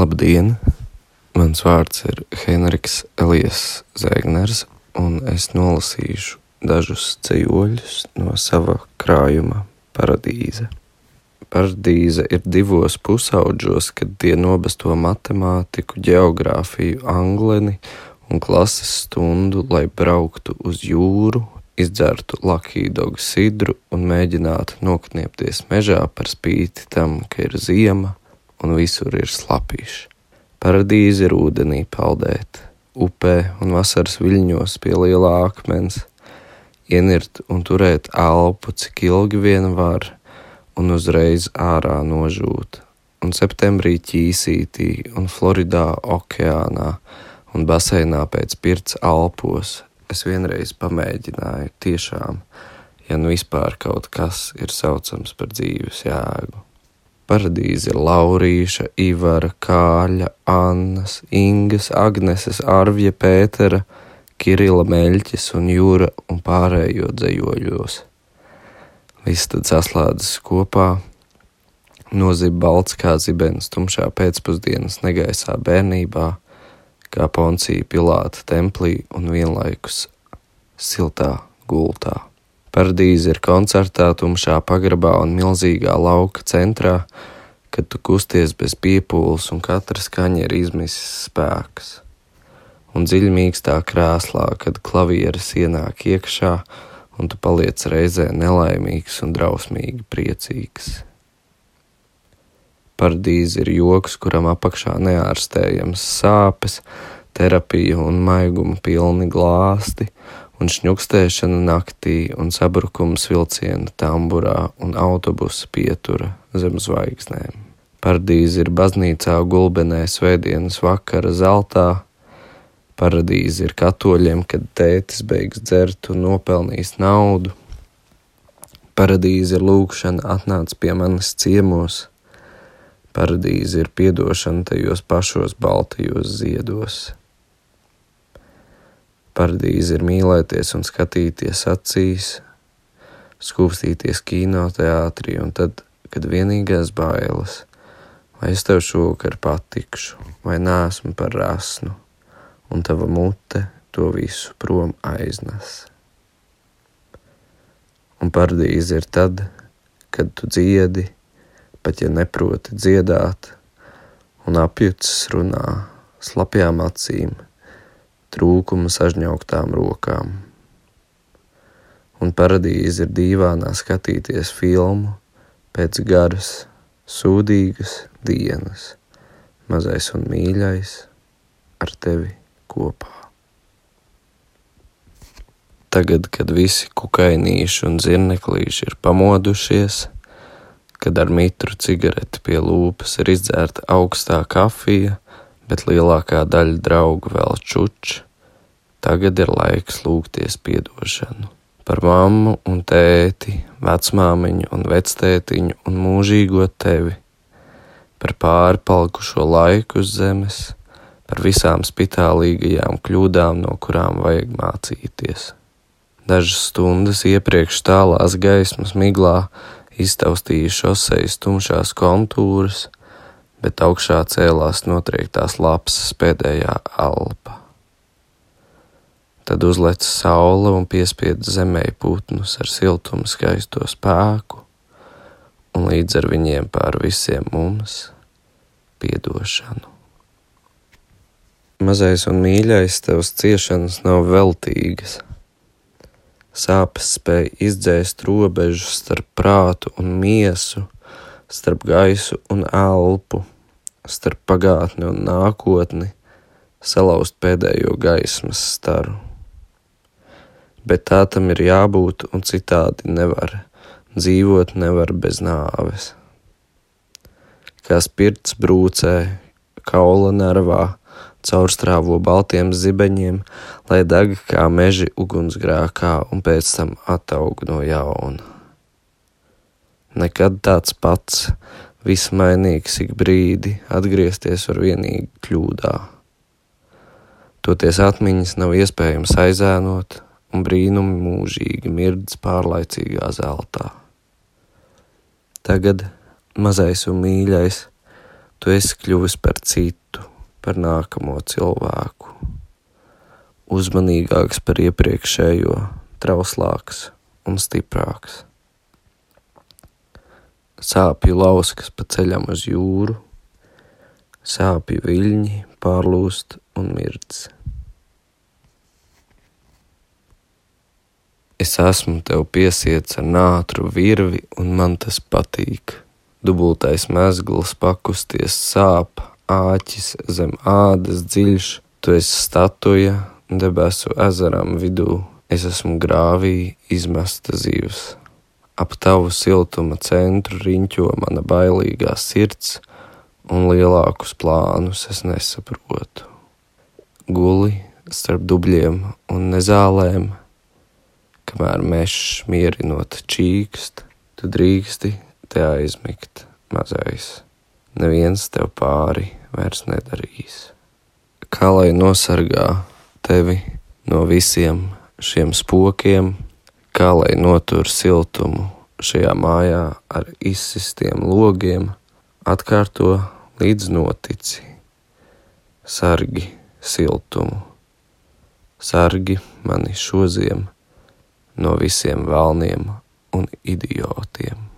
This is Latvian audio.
Labdien! Mans vārds ir Henriks Elijas Zēgners, un es nolasīšu dažus ceļoļus no sava krājuma Paradīze. Paradīze ir divos pusauģos, kad tie nobesto matemātiku, geogrāfiju, angleni un klases stundu, lai brauktu uz jūru, izdzertu lakīdogu sidru un mēģinātu nokniepties mežā par spīti tam, ka ir ziema un visur ir slapīši. Paradīze ir ūdenī peldēt, upē un vasaras viļņos pie lielā akmens, ienirt un turēt elpu, cik ilgi vien var, un uzreiz ārā nožūt. Un septembrī ķīsītī un Floridā okeānā un baseinā pēc pirts Alpos es vienreiz pamēģināju tiešām, ja nu vispār kaut kas ir saucams par dzīves jēgu. Paradīze ir Laurīša, Ivara, Kāļa, Annas, Ingas, Agneses, Arvija, Pētera, Kirila Meļķis un Jūra un pārējo dzējoļos. Viss tad saslēdzas kopā, nozib balts kā zibens tumšā pēcpusdienas negaisā bērnībā, kā poncija Pilāta templī un vienlaikus siltā gultā. Paradīze ir koncertā, tumšā pagrabā un milzīgā lauka centrā, kad tu kusties bez piepūles un katra skaņa ir izmisis spēks. Un dziļi mīkstā krēslā, kad klavieres ienāk iekšā, un tu paliec reizē nelaimīgs un drausmīgi priecīgs. Paradīze ir joks, kuram apakšā neārstējams sāpes, terapija un maiguma pilni glāsti, un šņukstēšana naktī, un sabrukums vilciena tamburā un autobusa pietura zem zvaigznēm. Paradīze ir baznīcā gulbenē svētdienas vakara zeltā, paradīze ir katoļiem, kad tētis beigs dzert un nopelnīs naudu. Paradīze ir lūkšana atnāc pie manis ciemos, paradīze ir piedošana tajos pašos baltajos ziedos. Paradīze ir mīlēties un skatīties acīs, skūpstīties kinoteātrī, un tad, kad vienīgās bailes, vai es tev šovakar patikšu, vai nāsmu par rasnu, un tava mute to visu prom aiznes. Un paradīze ir tad, kad tu dziedi, pat ja neproti dziedāt, un apjucis runā slapjām acīm trūkuma sažņauktām rokām. Un paradīze ir dīvainā skatīties filmu pēc garas, sūdīgas dienas, mazais un mīļais ar tevi kopā. Tagad, kad visi kukainīši un zirneklīši ir pamodušies, kad ar mitru cigareti pie lūpas ir izdzērta augstā kafija, bet lielākā daļa draugu vēl čuč. Tagad ir laiks lūgties piedošanu par mammu un tēti, vecmāmiņu un vectētiņu un mūžīgo tevi, par pārpalikušo laiku uz zemes, par visām spitālīgajām kļūdām, no kurām vajag mācīties. Dažas stundas iepriekš tālās gaismas miglā iztaustīja šosejas tumšās kontūras, bet augšā cēlās notriektās lapas pēdējā alpa. Tad uzlec saule un piespied zemē putnus ar siltumu skaisto spēku, un līdz ar viņiem pār visiem mums piedošanu. Mazais un mīļais tevs ciešanas nav veltīgas. Sāpes spēj izdzēst robežu starp prātu un miesu, starp gaisu un elpu, starp pagātni un nākotni, salauzt pēdējo gaismas staru. Bet tā tam ir jābūt, un citādi nevar. Dzīvot nevar bez nāves. Kā spirts brūcē, kaula nervā, caurstrāvo baltiem zibeņiem, lai deg kā meži ugunsgrēkā un pēc tam attaug no jauna nekad tāds pats, vismainīgs ik brīdi, atgriezties var vienīgi kļūdā. Toties atmiņas nav iespējams aizēnot, un brīnumi mūžīgi mirdz pārlaicīgā zeltā. Tagad mazais un mīļais, Tu esi kļuvis par citu, par nākamo cilvēku, uzmanīgāks par iepriekšējo, trauslāks un stiprāks. Sāpju lauskas pa ceļam uz jūru, sāpju viļņi pārlūst un mirdz. Es esmu tev piesiets ar nātru virvi, un man tas patīk. Dubultais mezgls pakusties sāp, āķis zem ādas dziļš, tu esi statuja debesu ezeram vidū, es esmu grāvī izmesta zivs. Ap tavu siltuma centru riņķo mana bailīgā sirds, un lielākus plānus es nesaprotu. Guli starp dubļiem un nezālēm, kamēr mežs mierinot čīkst, tu drīksti te aizmigt, mazais. Neviens tev pāri vairs nedarīs. Kā lai nosargā tevi no visiem šiem spokiem, kā lai notur siltumu šajā mājā ar izsistiem logiem, atkārto līdz notici. Sargi siltumu, sargi mani šoziem no visiem vēlniem un idiotiem.